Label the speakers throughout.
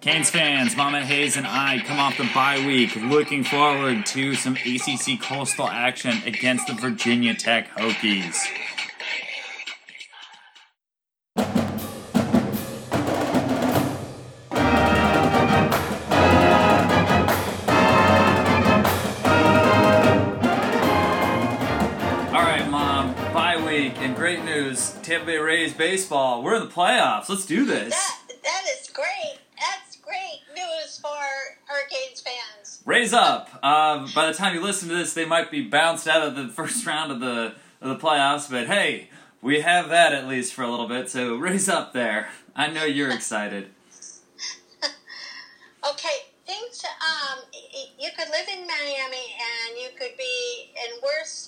Speaker 1: Canes fans, Mama Hayes and I come off the bye week looking forward to some ACC Coastal action against the Virginia Tech Hokies. All right, Mom, bye week and great news. Tampa Bay Rays baseball. We're in the playoffs. Let's do this.
Speaker 2: That that is great. That's great news for Hurricanes
Speaker 1: Up. Uh, by the time you listen to this, they might be bounced out of the first round of the of the playoffs. But hey, we have that at least for a little bit. So Rays up there. I know you're excited.
Speaker 2: Okay, things. Um, you could live in Miami and you could be in worse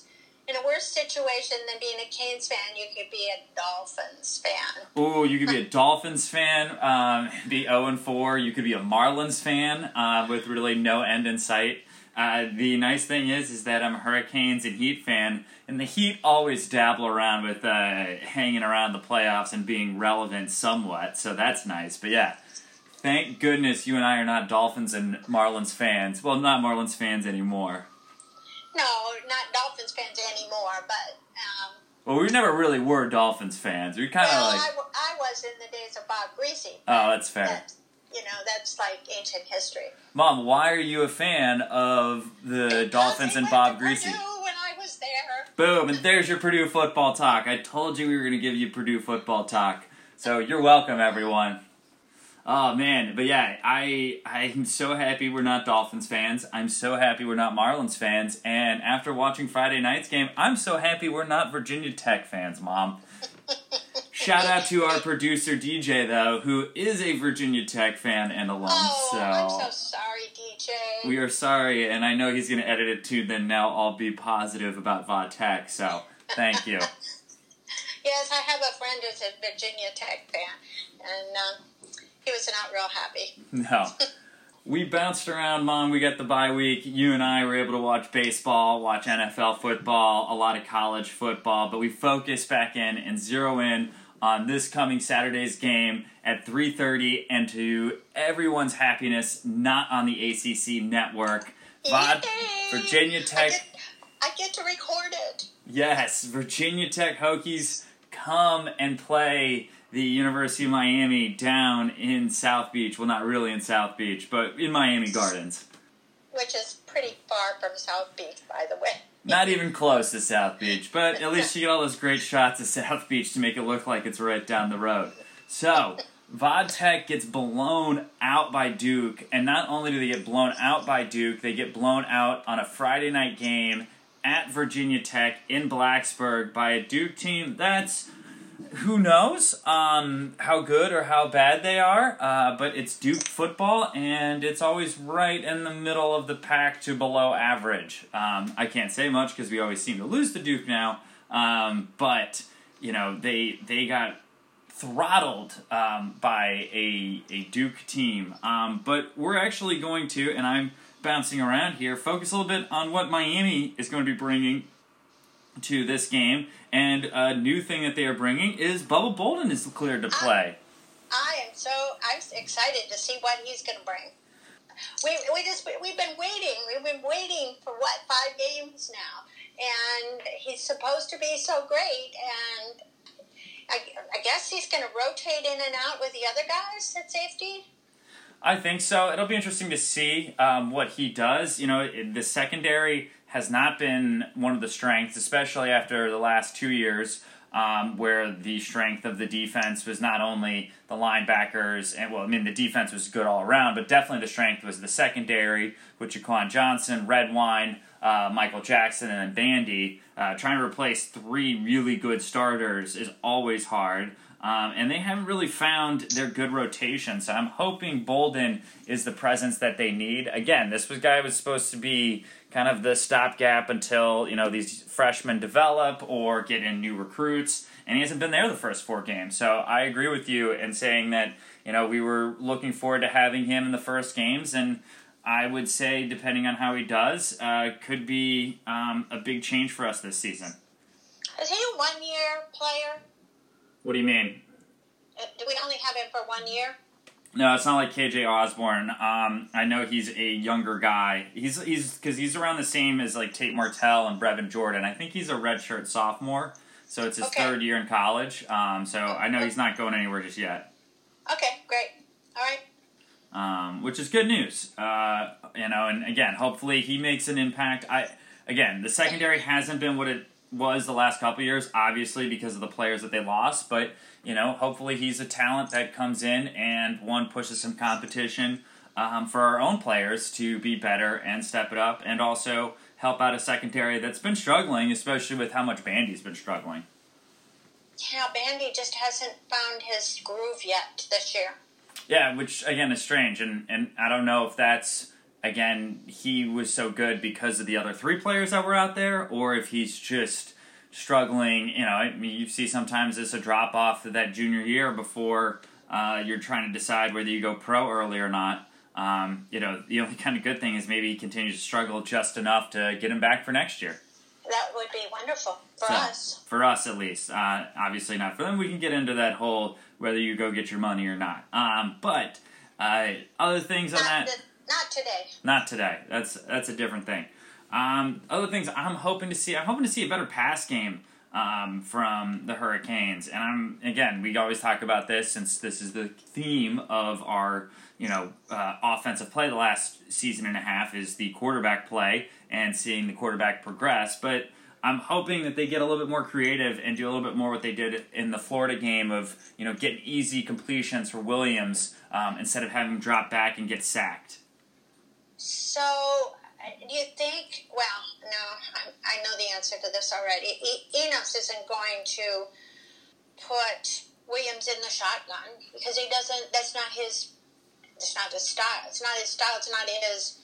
Speaker 2: in a worse situation than being a Canes fan. You could be a Dolphins fan.
Speaker 1: Ooh, you could be a Dolphins fan, um, be 0 and 4. You could be a Marlins fan uh, with really no end in sight. Uh, the nice thing is, is that I'm a Hurricanes and Heat fan, and the Heat always dabble around with uh, hanging around the playoffs and being relevant somewhat. So that's nice. But yeah, thank goodness you and I are not Dolphins and Marlins fans. Well, not Marlins fans anymore.
Speaker 2: No, not Dolphins fans anymore, but. Um,
Speaker 1: Well, we never really were Dolphins fans. We kind of
Speaker 2: well,
Speaker 1: like,
Speaker 2: I, w- I was in the days of Bob Griese.
Speaker 1: oh, that's fair.
Speaker 2: You know, that's like ancient history.
Speaker 1: Mom, why are you a fan of the Dolphins and Bob
Speaker 2: Griese? When I was there.
Speaker 1: Boom, and there's your Purdue football talk. I told you we were going to give you Purdue football talk. So you're welcome, everyone. Oh man, but yeah, I I'm so happy we're not Dolphins fans. I'm so happy we're not Marlins fans. And after watching Friday night's game, I'm so happy we're not Virginia Tech fans, Mom. Shout out to our producer DJ though, who is a Virginia Tech fan and alum.
Speaker 2: Oh,
Speaker 1: so
Speaker 2: I'm so sorry, DJ.
Speaker 1: we are sorry, and I know he's going to edit it too. Then now I'll be positive about Va Tech. So thank you.
Speaker 2: Yes, I have a friend who's a Virginia Tech fan, and um, he was not real happy.
Speaker 1: No. We bounced around, Mom. We got the bye week. You and I were able to watch baseball, watch NFL football, a lot of college football, but we focus back in and zero in on this coming Saturday's game at 3:30 and to everyone's happiness, not on the ACC network. Vod! Virginia
Speaker 2: I
Speaker 1: Tech
Speaker 2: get, I get to record it.
Speaker 1: Yes, Virginia Tech Hokies come and play the University of Miami down in South Beach. Well, not really in South Beach, but in Miami Gardens.
Speaker 2: Which is pretty far from South Beach, by the way.
Speaker 1: Not even close to South Beach, but at least you get all those great shots of South Beach to make it look like it's right down the road. So, Va Tech gets blown out by Duke, and not only do they get blown out by Duke, they get blown out on a Friday night game at Virginia Tech in Blacksburg by a Duke team that's who knows um, how good or how bad they are, uh, but it's Duke football, and it's always right in the middle of the pack to below average. Um, I can't say much because we always seem to lose to Duke now, um, but you know they they got throttled um, by a a Duke team. Um, but we're actually going to, and I'm bouncing around here, focus a little bit on what Miami is going to be bringing to this game. And a new thing that they are bringing is Bubba Bolden is cleared to play.
Speaker 2: I am so I'm excited to see what he's going to bring. We, we just we've been waiting. We've been waiting for what five games now, and he's supposed to be so great. And I, I guess he's going to rotate in and out with the other guys at safety.
Speaker 1: I think so. It'll be interesting to see um, what he does. You know, the secondary has not been one of the strengths, especially after the last two years, um, where the strength of the defense was not only the linebackers, and well, I mean, the defense was good all around, but definitely the strength was the secondary with Jaquan Johnson, Redwine, uh, Michael Jackson, and then Bandy. Uh, trying to replace three really good starters is always hard. Um, and they haven't really found their good rotation. So I'm hoping Bolden is the presence that they need. Again, this was guy was supposed to be kind of the stopgap until you know these freshmen develop or get in new recruits, and he hasn't been there the first four games. So I agree with you in saying that you know we were looking forward to having him in the first games, and I would say depending on how he does, uh, could be um, a big change for us this season.
Speaker 2: Is he a one year player?
Speaker 1: What do you mean?
Speaker 2: Uh, Do we only have him for one year?
Speaker 1: No, it's not like KJ Osborne. Um, I know he's a younger guy. He's he's because he's around the same as like Tate Martell and Brevin Jordan. I think he's a redshirt sophomore, so it's his
Speaker 2: Okay.
Speaker 1: third year in college. Um, so I know he's not going anywhere just yet,
Speaker 2: Okay, great. All right.
Speaker 1: um, which is good news. Uh, you know, and again, hopefully he makes an impact. I again, the secondary hasn't been what it was the last couple years, obviously because of the players that they lost, but you know, hopefully he's a talent that comes in and one pushes some competition um, for our own players to be better and step it up, and also help out a secondary that's been struggling, especially with how much Bandy's been struggling.
Speaker 2: Yeah, Bandy just hasn't found his groove yet this year.
Speaker 1: Yeah, which again is strange, and and I don't know if that's again he was so good because of the other three players that were out there, or if he's just struggling. You know, I mean, you see sometimes it's a drop off to that junior year before uh, you're trying to decide whether you go pro early or not. Um, you know, the only kind of good thing is maybe he continues to struggle just enough to get him back for next year.
Speaker 2: That would be wonderful for
Speaker 1: So,
Speaker 2: us.
Speaker 1: For us, at least. Uh, obviously not for them. We can get into that whole whether you go get your money or not. Um, but uh, other things on that,
Speaker 2: not today.
Speaker 1: not today. That's that's a different thing. Um, other things I'm hoping to see. I'm hoping to see a better pass game um, from the Hurricanes. And I'm again, we always talk about this since this is the theme of our you know uh, offensive play the last season and a half is the quarterback play and seeing the quarterback progress. But I'm hoping that they get a little bit more creative and do a little bit more what they did in the Florida game of you know getting easy completions for Williams um, instead of having him drop back and get sacked.
Speaker 2: So, uh, do you think? Well, no, I, I know the answer to this already. E- Enos isn't going to put Williams in the shotgun because he doesn't. That's not his. It's not his style. It's not his style. It's not his.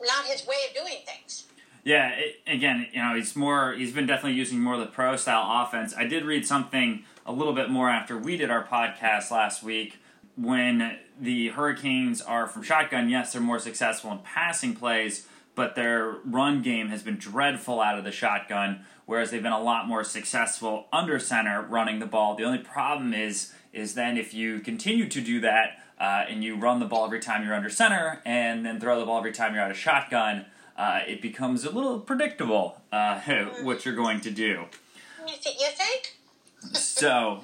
Speaker 2: Not his way of doing things.
Speaker 1: Yeah, it, again, you know, he's more. He's been definitely using more of the pro style offense. I did read something a little bit more after we did our podcast last week. When the Hurricanes are from shotgun, yes, they're more successful in passing plays, but their run game has been dreadful out of the shotgun. Whereas they've been a lot more successful under center running the ball. The only problem is, is then if you continue to do that uh, and you run the ball every time you're under center, and then throw the ball every time you're out of shotgun, uh, it becomes a little predictable uh, what you're going to do.
Speaker 2: You, th- you think?
Speaker 1: So,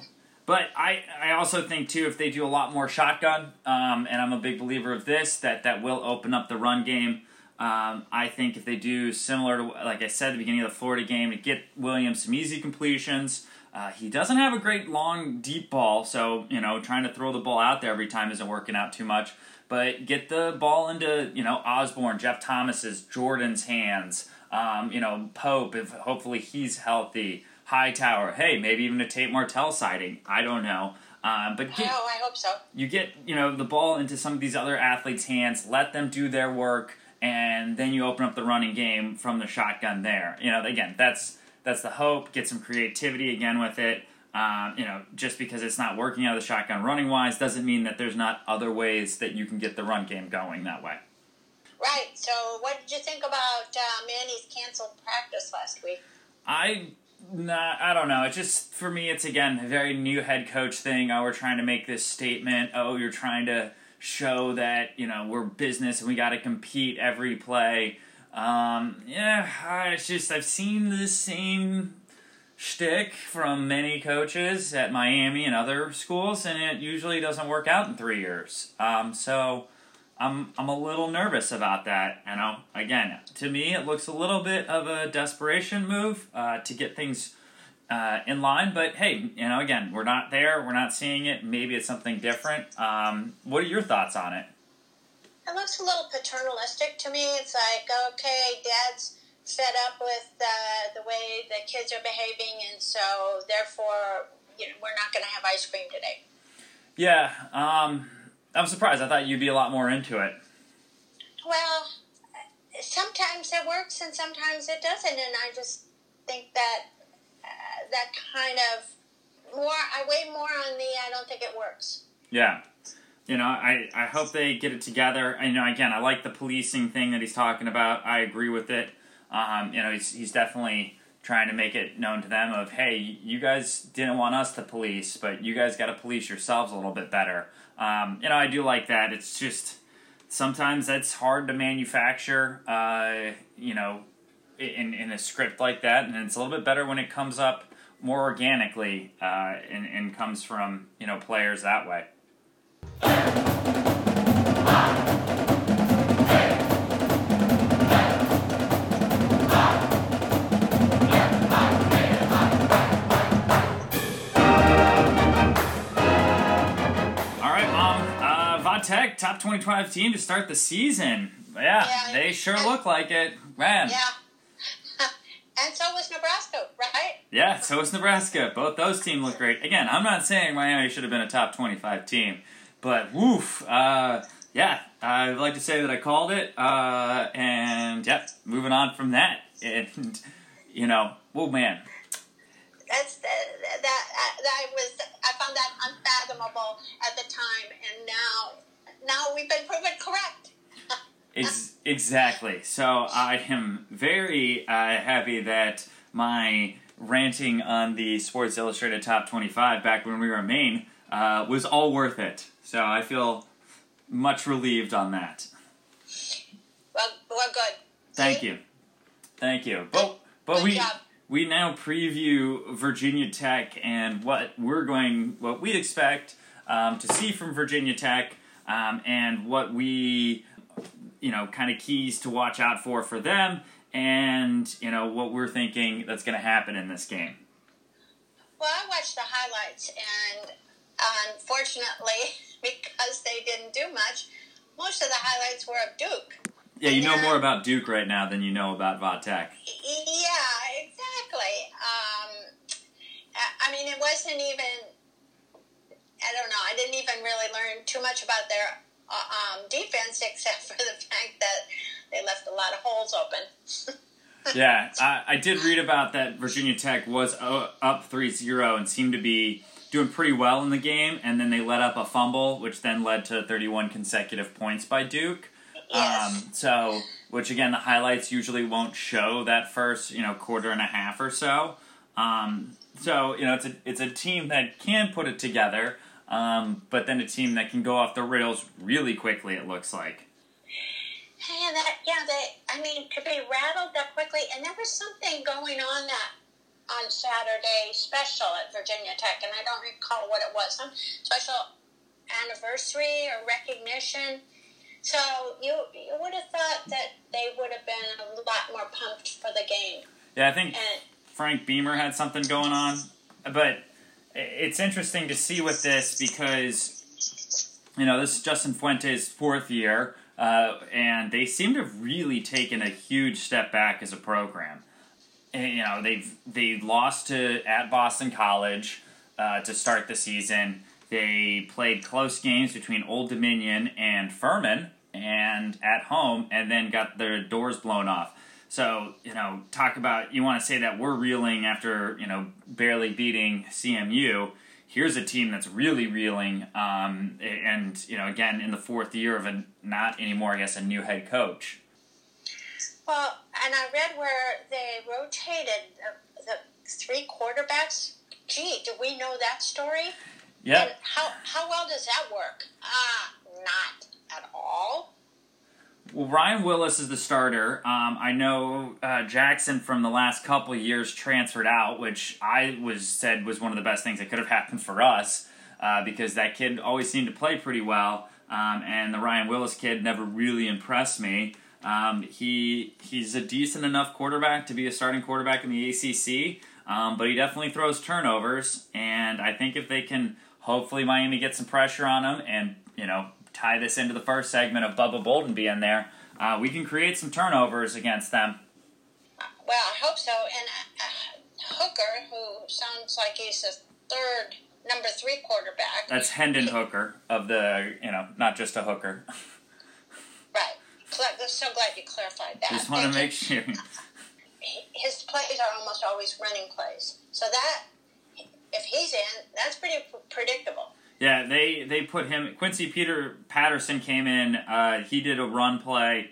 Speaker 1: but I I also think too if they do a lot more shotgun, um, and I'm a big believer of this that that will open up the run game. Um, I think if they do similar to like I said at the beginning of the Florida game to get Williams some easy completions. Uh, he doesn't have a great long deep ball, so you know trying to throw the ball out there every time isn't working out too much. But get the ball into you know Osborne, Jeff Thomas's, Jordan's hands. Um, you know Pope, if hopefully he's healthy. Hightower, hey, maybe even a Tate Martell sighting. I don't know. Um, but get,
Speaker 2: oh, I hope so.
Speaker 1: you get you know the ball into some of these other athletes' hands, let them do their work, and then you open up the running game from the shotgun there. You know, again, that's that's the hope. Get some creativity again with it. Um, you know, just because it's not working out of the shotgun running wise doesn't mean that there's not other ways that you can get the run game going that way.
Speaker 2: Right. So, what did you think about uh, Manny's canceled practice last week?
Speaker 1: I not I don't know. It just for me it's again a very new head coach thing. Oh, we're trying to make this statement. Oh, you're trying to show that, you know, we're business and we gotta compete every play. Um, yeah, it's just I've seen the same shtick from many coaches at Miami and other schools, and it usually doesn't work out in three years. Um, so I'm I'm a little nervous about that. You know, again, to me, it looks a little bit of a desperation move uh, to get things uh, in line. But hey, you know, again, we're not there. We're not seeing it. Maybe it's something different. Um, what are your thoughts on it?
Speaker 2: It looks a little paternalistic to me. It's like, okay, dad's fed up with uh, the way the kids are behaving, and so therefore, you know, we're not going to have ice cream today.
Speaker 1: Yeah, um, I'm surprised. I thought you'd be a lot more into it.
Speaker 2: Well, sometimes it works and sometimes it doesn't, and I just think that uh, that kind of more. I weigh more on the. I don't think it works.
Speaker 1: Yeah. You know, I, I hope they get it together. I, you know, again, I like the policing thing that he's talking about. I agree with it. Um, you know, he's, he's definitely trying to make it known to them of, hey, you guys didn't want us to police, but you guys got to police yourselves a little bit better. Um, you know, I do like that. It's just sometimes that's hard to manufacture, uh, you know, in, in a script like that, and it's a little bit better when it comes up more organically uh, and, and comes from, you know, players that way. Tech top 25 team to start the season. Yeah, yeah they sure and, look like it. Man.
Speaker 2: Yeah. and so was Nebraska, right?
Speaker 1: Yeah, so was Nebraska. Both those teams look great. Again, I'm not saying Miami should have been a top 25 team, but woof. Uh, yeah, I'd like to say that I called it. Uh, and, yep, moving on from that. And, you know, oh man,
Speaker 2: that's that, that that was I found that unfathomable at the time, and now now we've been proven correct.
Speaker 1: Ex- exactly. So I am very uh, happy that my ranting on the Sports Illustrated Top 25 back when we were in Maine uh, was all worth it. So I feel much relieved on that.
Speaker 2: Well, well, good.
Speaker 1: Thank See? you, thank you. But but good we job. we now preview Virginia Tech and what we're going, what we'd expect um, to see from Virginia Tech um, and what we, you know, kind of keys to watch out for for them, and you know what we're thinking that's going to happen in this game.
Speaker 2: Well, I watched the highlights, and unfortunately, because they didn't do much, most of the highlights were of Duke.
Speaker 1: Yeah, you know more about Duke right now than you know about Vatech.
Speaker 2: Yeah, exactly. Um, I mean, it wasn't even I don't know. I didn't even really learn too much about their uh, um, defense, except for the fact that they left a lot of holes open.
Speaker 1: yeah, I, I, did read about that. Virginia Tech was uh, up 3-0 and seemed to be doing pretty well in the game, and then they let up a fumble, which then led to 31 consecutive points by Duke.
Speaker 2: Yes.
Speaker 1: Um, so, which again, the highlights usually won't show that first, you know, quarter and a half or so. Um, so, you know, it's a it's a team that can put it together. Um, but then a team that can go off the rails really quickly. It looks like.
Speaker 2: Yeah, that yeah, they. I mean, to be rattled that quickly, and there was something going on that on Saturday special at Virginia Tech, and I don't recall what it was. Some special anniversary or recognition. So you you would have thought that they would have been a lot more pumped for the game.
Speaker 1: Yeah, I think and, Frank Beamer had something going on, but it's interesting to see with this because you know this is Justin Fuente's fourth year, uh, and they seem to have really taken a huge step back as a program. And, you know they've they lost to at Boston College uh, to start the season. They played close games between Old Dominion and Furman, and at home, and then got their doors blown off. So, you know, talk about you want to say that we're reeling after, you know, barely beating CMU. Here's a team that's really reeling, um, and, you know, again, in the fourth year of a not anymore, I guess, a new head coach.
Speaker 2: Well, and I read where they rotated the, the three quarterbacks. Gee, do we know that story?
Speaker 1: Yeah.
Speaker 2: how, how well does that work? Ah, uh, not at all.
Speaker 1: Well, Ryan Willis is the starter. Um, I know uh, Jackson from the last couple years transferred out, which I was said was one of the best things that could have happened for us uh, because that kid always seemed to play pretty well, um, and the Ryan Willis kid never really impressed me. Um, he he's a decent enough quarterback to be a starting quarterback in the ACC, um, but he definitely throws turnovers, and I think if they can, hopefully Miami get some pressure on him and you know tie this into the first segment of Bubba Bolden being there, uh, we can create some turnovers against them.
Speaker 2: Well, I hope so. And uh, Hooker, who sounds like he's a third, number three quarterback.
Speaker 1: That's Hendon he, Hooker of the, you know, not just a hooker.
Speaker 2: right. So glad you clarified that.
Speaker 1: Just want to make sure.
Speaker 2: His plays are almost always running plays. So that, if he's in, that's pretty predictable.
Speaker 1: Yeah, they they put him. Quincy Peter Patterson came in. Uh, he did a run play,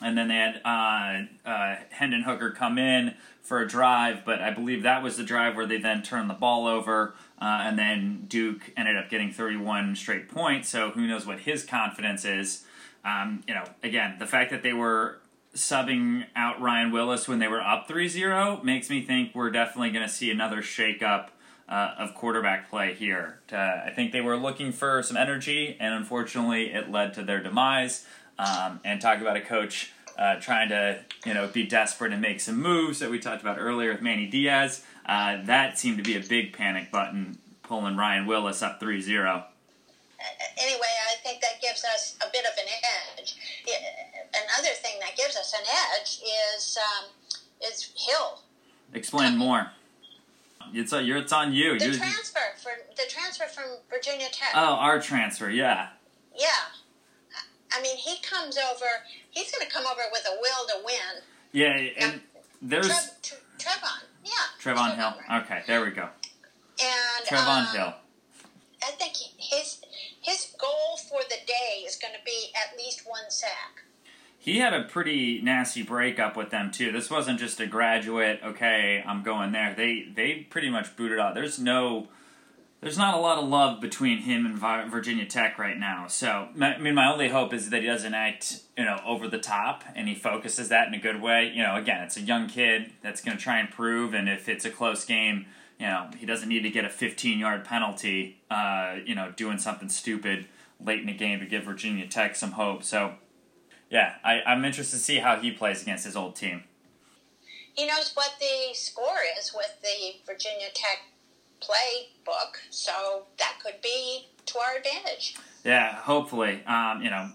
Speaker 1: and then they had uh, uh, Hendon Hooker come in for a drive, but I believe that was the drive where they then turned the ball over, uh, and then Duke ended up getting 31 straight points. So who knows what his confidence is? Um, you know, again, the fact that they were subbing out Ryan Willis when they were up 3-0 makes me think we're definitely going to see another shakeup uh, of quarterback play here. Uh, I think they were looking for some energy, and unfortunately, it led to their demise. Um, and talk about a coach uh, trying to you know be desperate and make some moves that we talked about earlier with Manny Diaz. Uh, that seemed to be a big panic button, pulling Ryan Willis up 3 0.
Speaker 2: Anyway, I think that gives us a bit of an edge. Another thing that gives us an edge is um, is Hill.
Speaker 1: Explain more. It's a, you're, it's on you.
Speaker 2: The
Speaker 1: You're-
Speaker 2: transfer for the transfer from Virginia Tech.
Speaker 1: oh, our transfer, yeah.
Speaker 2: Yeah. I mean, he comes over. He's going to come over with a will to win.
Speaker 1: Yeah, and there's
Speaker 2: Trev, Tre- Trevon. Yeah.
Speaker 1: Trevon Hill. Okay, there we go.
Speaker 2: And
Speaker 1: Trevon
Speaker 2: um,
Speaker 1: Hill.
Speaker 2: I think his his goal for the day is going to be at least one sack.
Speaker 1: He had a pretty nasty breakup with them too. This wasn't just a graduate. Okay, I'm going there. They they pretty much booted out. There's no, there's not a lot of love between him and Virginia Tech right now. So I mean, my only hope is that he doesn't act, you know, over the top and he focuses that in a good way. You know, again, it's a young kid that's going to try and prove, and if it's a close game, you know, he doesn't need to get a 15 yard penalty. Uh, you know, doing something stupid late in the game to give Virginia Tech some hope. So. Yeah, I, I'm interested to see how he plays against his old team.
Speaker 2: He knows what the score is with the Virginia Tech playbook, so that could be to our advantage.
Speaker 1: Yeah, hopefully. Um, you know,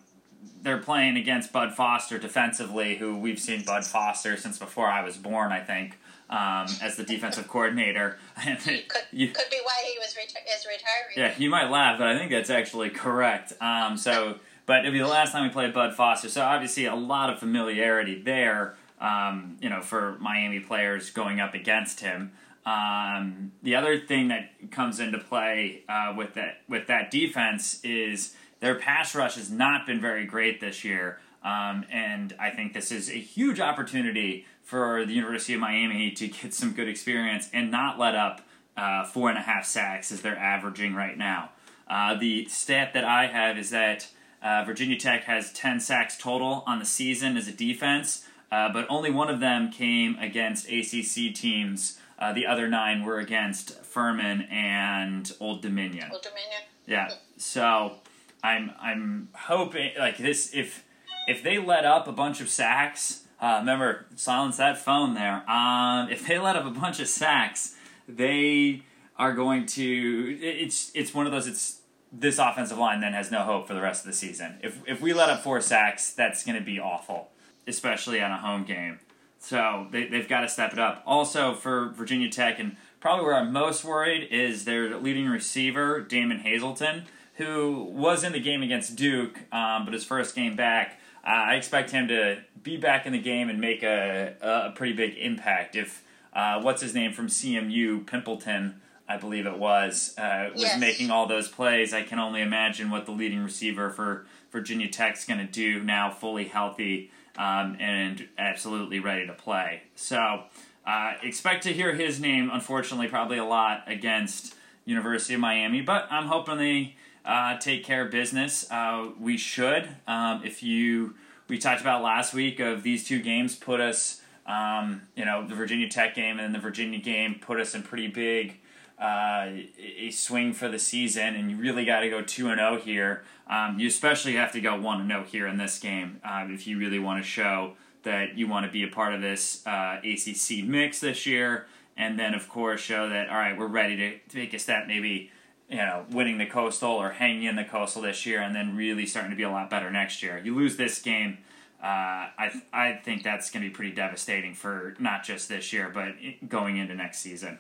Speaker 1: they're playing against Bud Foster defensively, who we've seen Bud Foster since before I was born, I think, um, as the defensive coordinator.
Speaker 2: Could
Speaker 1: you-
Speaker 2: could be why he was reti- is retiring.
Speaker 1: yeah, you might laugh, but I think that's actually correct. Um, so, but it'll be the last time we play Bud Foster. So obviously, a lot of familiarity there. Um, you know, for Miami players going up against him. Um, the other thing that comes into play uh, with that with that defense is their pass rush has not been very great this year, um, and I think this is a huge opportunity for the University of Miami to get some good experience and not let up uh, four and a half sacks as they're averaging right now. Uh, the stat that I have is that uh, Virginia Tech has 10 sacks total on the season as a defense, uh, but only one of them came against ACC teams. Uh, the other nine were against Furman and Old Dominion.
Speaker 2: Old Dominion.
Speaker 1: Yeah. So I'm I'm hoping like this if if they let up a bunch of sacks, uh, remember silence that phone there. Um, if they let up a bunch of sacks, they are going to. It's it's one of those. It's this offensive line then has no hope for the rest of the season. If if we let up four sacks, that's going to be awful, especially on a home game. So they, they've got to step it up. Also for Virginia Tech, and probably where I'm most worried is their leading receiver, Damon Hazelton, who was in the game against Duke, um, but his first game back, uh, I expect him to be back in the game and make a, a pretty big impact. If uh, what's his name from CMU, Pimpleton, I believe it was, uh, was
Speaker 2: Yes.
Speaker 1: making all those plays, I can only imagine what the leading receiver for Virginia Tech's going to do now, fully healthy um, and absolutely ready to play. So uh, expect to hear his name, unfortunately, probably a lot against University of Miami, but I'm hoping they uh, take care of business. Uh, we should. Um, if you, we talked about last week of these two games put us, um, you know, the Virginia Tech game and the Virginia game put us in pretty big uh, a swing for the season, and you really got to go two and zero here. Um, you especially have to go one and zero here in this game um, if you really want to show that you want to be a part of this uh, ACC mix this year, and then of course show that all right, we're ready to take a step, maybe you know, winning the coastal or hanging in the coastal this year, and then really starting to be a lot better next year. You lose this game. Uh, I I think that's going to be pretty devastating for not just this year, but going into next season.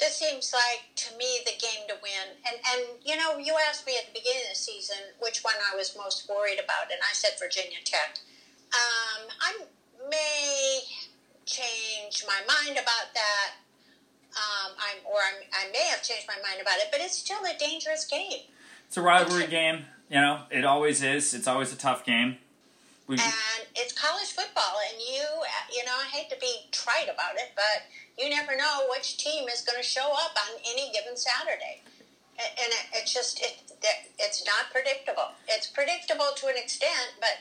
Speaker 2: This seems like to me the game to win. And and you know, you asked me at the beginning of the season which one I was most worried about, and I said Virginia Tech. Um, I may change my mind about that. Um, I'm, or I'm, I may have changed my mind about it, but it's still a dangerous game.
Speaker 1: It's a rivalry game, you know. It always is. It's always a tough game. We-
Speaker 2: and it's college football, and you, you know, I hate to be trite about it, but you never know which team is going to show up on any given Saturday, and it, it's just it, it's not predictable. It's predictable to an extent, but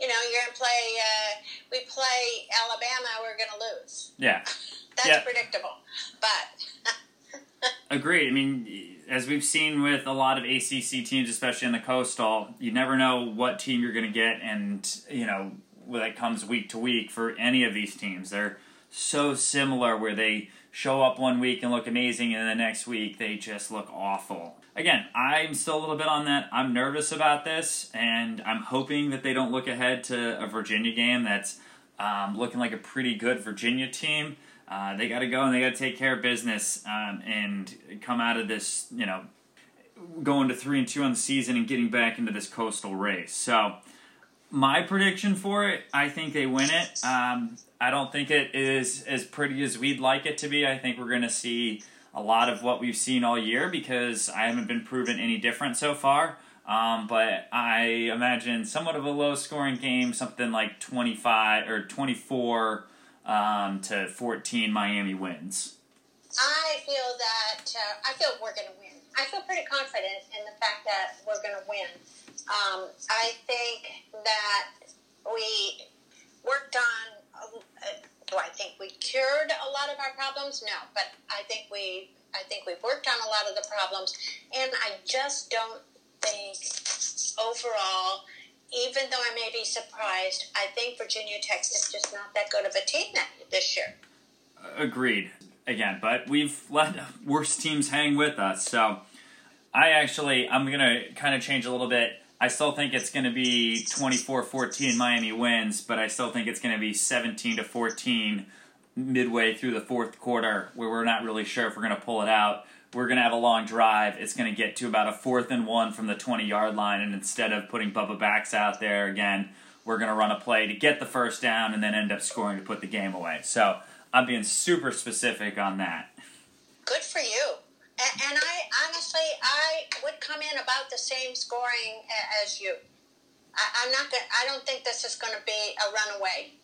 Speaker 2: you know, you're going to play. Uh, we play Alabama, we're going to lose.
Speaker 1: Yeah.
Speaker 2: That's
Speaker 1: Yeah.
Speaker 2: predictable, but.
Speaker 1: Agreed. I mean, as we've seen with a lot of ACC teams, especially in the Coastal, you never know what team you're going to get, and you know that comes week to week for any of these teams. They're so similar, where they show up one week and look amazing, and the next week they just look awful. Again, I'm still a little bit on that. I'm nervous about this, and I'm hoping that they don't look ahead to a Virginia game that's um, looking like a pretty good Virginia team. Uh, they got to go and they got to take care of business um, and come out of this, you know, going to three and two on the season and getting back into this coastal race. So, my prediction for it, I think they win it. Um, I don't think it is as pretty as we'd like it to be. I think we're going to see a lot of what we've seen all year because I haven't been proven any different so far. Um, but I imagine somewhat of a low scoring game, something like 25 or 24 um, to 14 Miami wins.
Speaker 2: I feel that uh, I feel we're going to win. I feel pretty confident in the fact that we're going to win. Um, I think that we worked on. Uh, do I think we cured a lot of our problems? No, but I think we. I think we've worked on a lot of the problems, and I just don't think overall. Even though I may be surprised, I think Virginia Tech is just not that good of a team this year.
Speaker 1: Agreed. Again, but we've let worse teams hang with us. So I actually, I'm going to kind of change a little bit. I still think it's going to be 24 14 Miami wins, but I still think it's going to be 17 to 14 midway through the fourth quarter where we're not really sure if we're going to pull it out. We're going to have a long drive. It's going to get to about a fourth and one from the 20 yard line, and instead of putting Bubba Baxa out there again, we're going to run a play to get the first down and then end up scoring to put the game away. So I'm being super specific on that.
Speaker 2: Good for you. And, I honestly, I would come in about the same scoring as you. I, I'm not Gonna, I don't think this is going to be a runaway.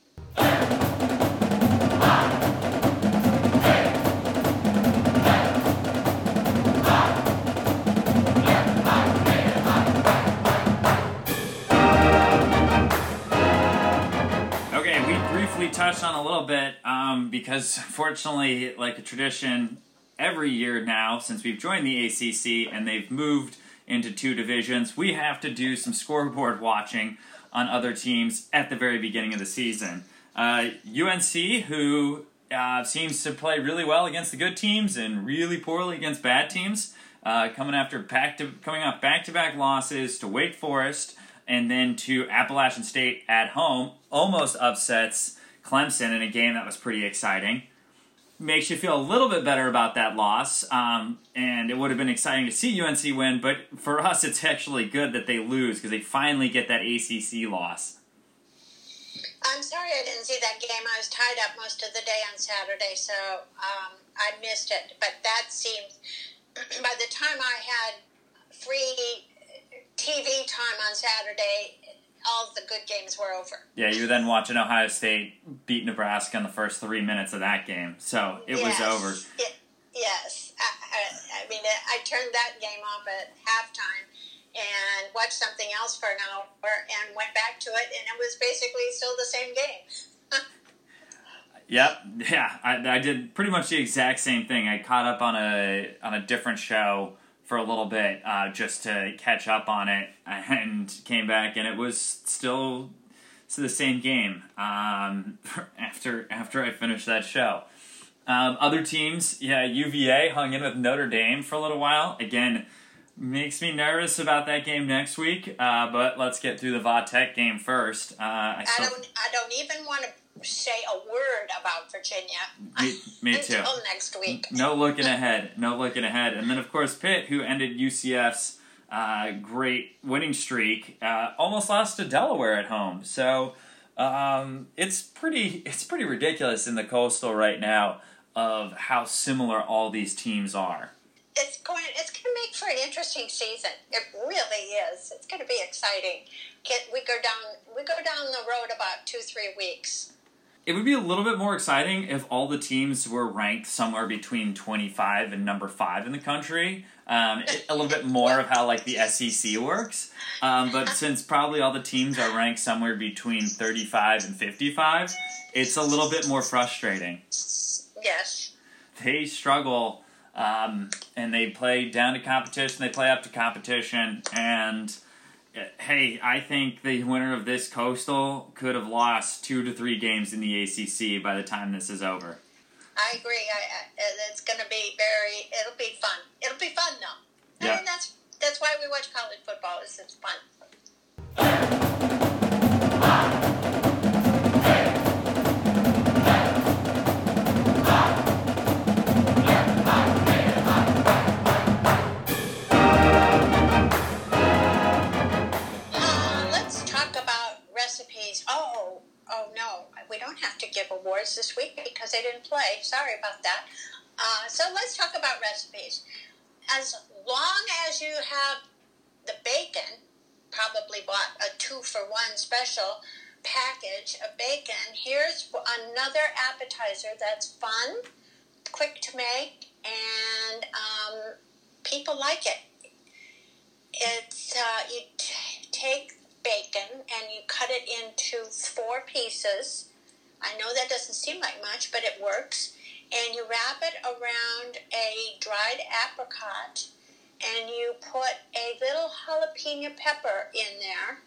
Speaker 1: Briefly touched on a little bit um, because, fortunately, like a tradition, every year now since we've joined the ACC and they've moved into two divisions, we have to do some scoreboard watching on other teams at the very beginning of the season. Uh, UNC, who uh, seems to play really well against the good teams and really poorly against bad teams, uh, coming after back to coming off back to back losses to Wake Forest and then to Appalachian State at home, almost upsets Clemson in a game that was pretty exciting. Makes you feel a little bit better about that loss, um, and it would have been exciting to see UNC win, but for us, it's actually good that they lose because they finally get that ACC loss.
Speaker 2: I'm sorry I didn't see that game. I was tied up most of the day on Saturday, so um, I missed it. But that seems, by the time I had free TV time on Saturday, all the good games were over.
Speaker 1: Yeah, you were then watching Ohio State beat Nebraska in the first three minutes of that game, so it was over.
Speaker 2: Ye- yes. I, I, I mean, I turned that game off at halftime and watched something else for an hour and went back to it, and it was basically still the same game.
Speaker 1: Yep, yeah, I, I did pretty much the exact same thing. I caught up on a on a different show for a little bit uh, just to catch up on it, and came back, and it was still it's the same game um, after after I finished that show. Um, other teams, yeah, UVA hung in with Notre Dame for a little while. Again, makes me nervous about that game next week. Uh, but let's get through the Va Tech game first. Uh, I
Speaker 2: I
Speaker 1: still,
Speaker 2: don't. I don't even want to say a word about Virginia
Speaker 1: me, me too.
Speaker 2: until next week.
Speaker 1: No looking ahead. No looking ahead. And then, of course, Pitt, who ended UCF's uh, great winning streak, uh, almost lost to Delaware at home. So um, it's pretty. It's pretty ridiculous in the coastal right now of how similar all these teams are.
Speaker 2: It's going. It's going to make for an interesting season. It really is. It's going to be exciting. Get, we go down. We go down the road about two, three weeks.
Speaker 1: It would be a little bit more exciting if all the teams were ranked somewhere between 25 and number 5 in the country. Um, a little bit more of how like the SEC works. Um, but since probably all the teams are ranked somewhere between 35 and 55, it's a little bit more frustrating.
Speaker 2: Yes.
Speaker 1: They struggle um, and they play down to competition, they play up to competition, and Uh, hey, I think the winner of this coastal could have lost two to three games in the ACC by the time this is over.
Speaker 2: I agree. I, I, it's going to be very. It'll be fun. It'll be fun though. Yeah. I mean, that's that's why we watch college football. Is it's fun. As long as you have the bacon, probably bought a two for one special package of bacon. Here's another appetizer that's fun, quick to make, and um, people like it. It's uh, you t- take bacon and you cut it into four pieces I know that doesn't seem like much, but it works. And you wrap it around a dried apricot and you put a little jalapeno pepper in there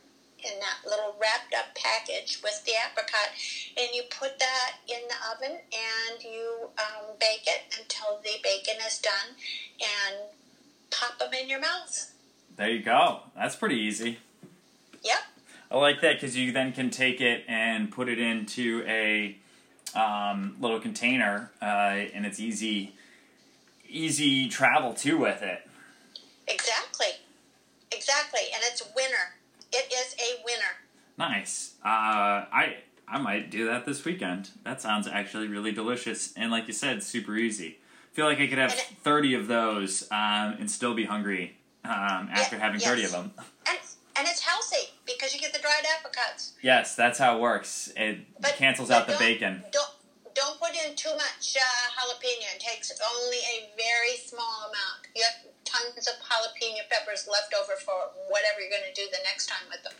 Speaker 2: in that little wrapped up package with the apricot and you put that in the oven and you um, bake it until the bacon is done and pop them in your mouth.
Speaker 1: There you go. That's pretty easy.
Speaker 2: Yep.
Speaker 1: I like that because you then can take it and put it into a um, little container, uh, and it's easy, easy travel too with it.
Speaker 2: Exactly, exactly, and it's a winner. It is a winner.
Speaker 1: Nice. Uh, I I might do that this weekend. That sounds actually really delicious, and like you said, super easy. I feel like I could have it, thirty of those um, and still be hungry um, after yeah, having yes. thirty of them.
Speaker 2: And and it's healthy because you get the dried apricots.
Speaker 1: Yes, that's how it works. It but, cancels but out the bacon.
Speaker 2: Don't don't put in too much uh, jalapeno. It takes only a very small amount. You have tons of jalapeno peppers left over for whatever you're going to do the next time with them.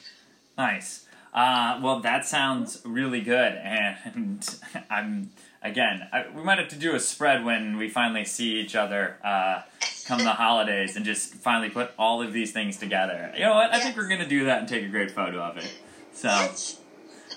Speaker 1: Nice. Uh, well, that sounds really good, and I'm again. I, we might have to do a spread when we finally see each other. Uh, come the holidays and just finally put all of these things together. You know what? I think we're gonna do that and take a great photo of it. So,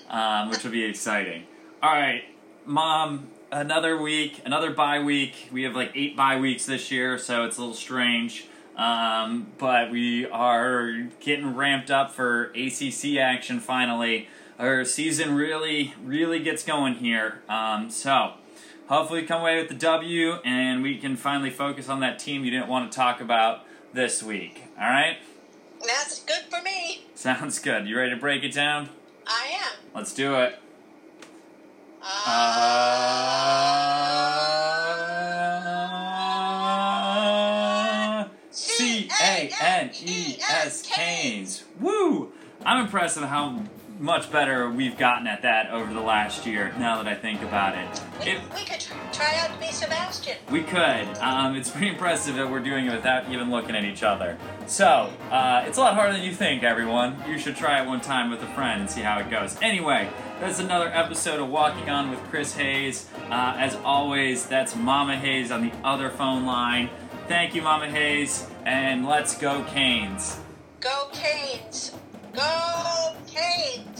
Speaker 1: um, which will be exciting. All right, mom. Another week, another bye week. We have like eight bye weeks this year, so it's a little strange. Um, but we are getting ramped up for ACC action finally. Our season really, really gets going here. Um, so hopefully come away with the W and we can finally focus on that team you didn't want to talk about this week. All right?
Speaker 2: That's good for me.
Speaker 1: Sounds good. You ready to break it down?
Speaker 2: I am.
Speaker 1: Let's do it.
Speaker 2: Uh,
Speaker 1: uh, C A N E S Canes. Woo! I'm impressed with how much better we've gotten at that over the last year. Now that I think about it,
Speaker 2: we, it, we could try out to be Sebastian.
Speaker 1: We could. Um, it's pretty impressive that we're doing it without even looking at each other. So uh, it's a lot harder than you think, everyone. You should try it one time with a friend and see how it goes. Anyway, that's another episode of Walking On with Chris Hayes. Uh, as always, that's Mama Hayes on the other phone line. Thank you, Mama Hayes, and let's go Canes.
Speaker 2: Go Canes. Go Hey,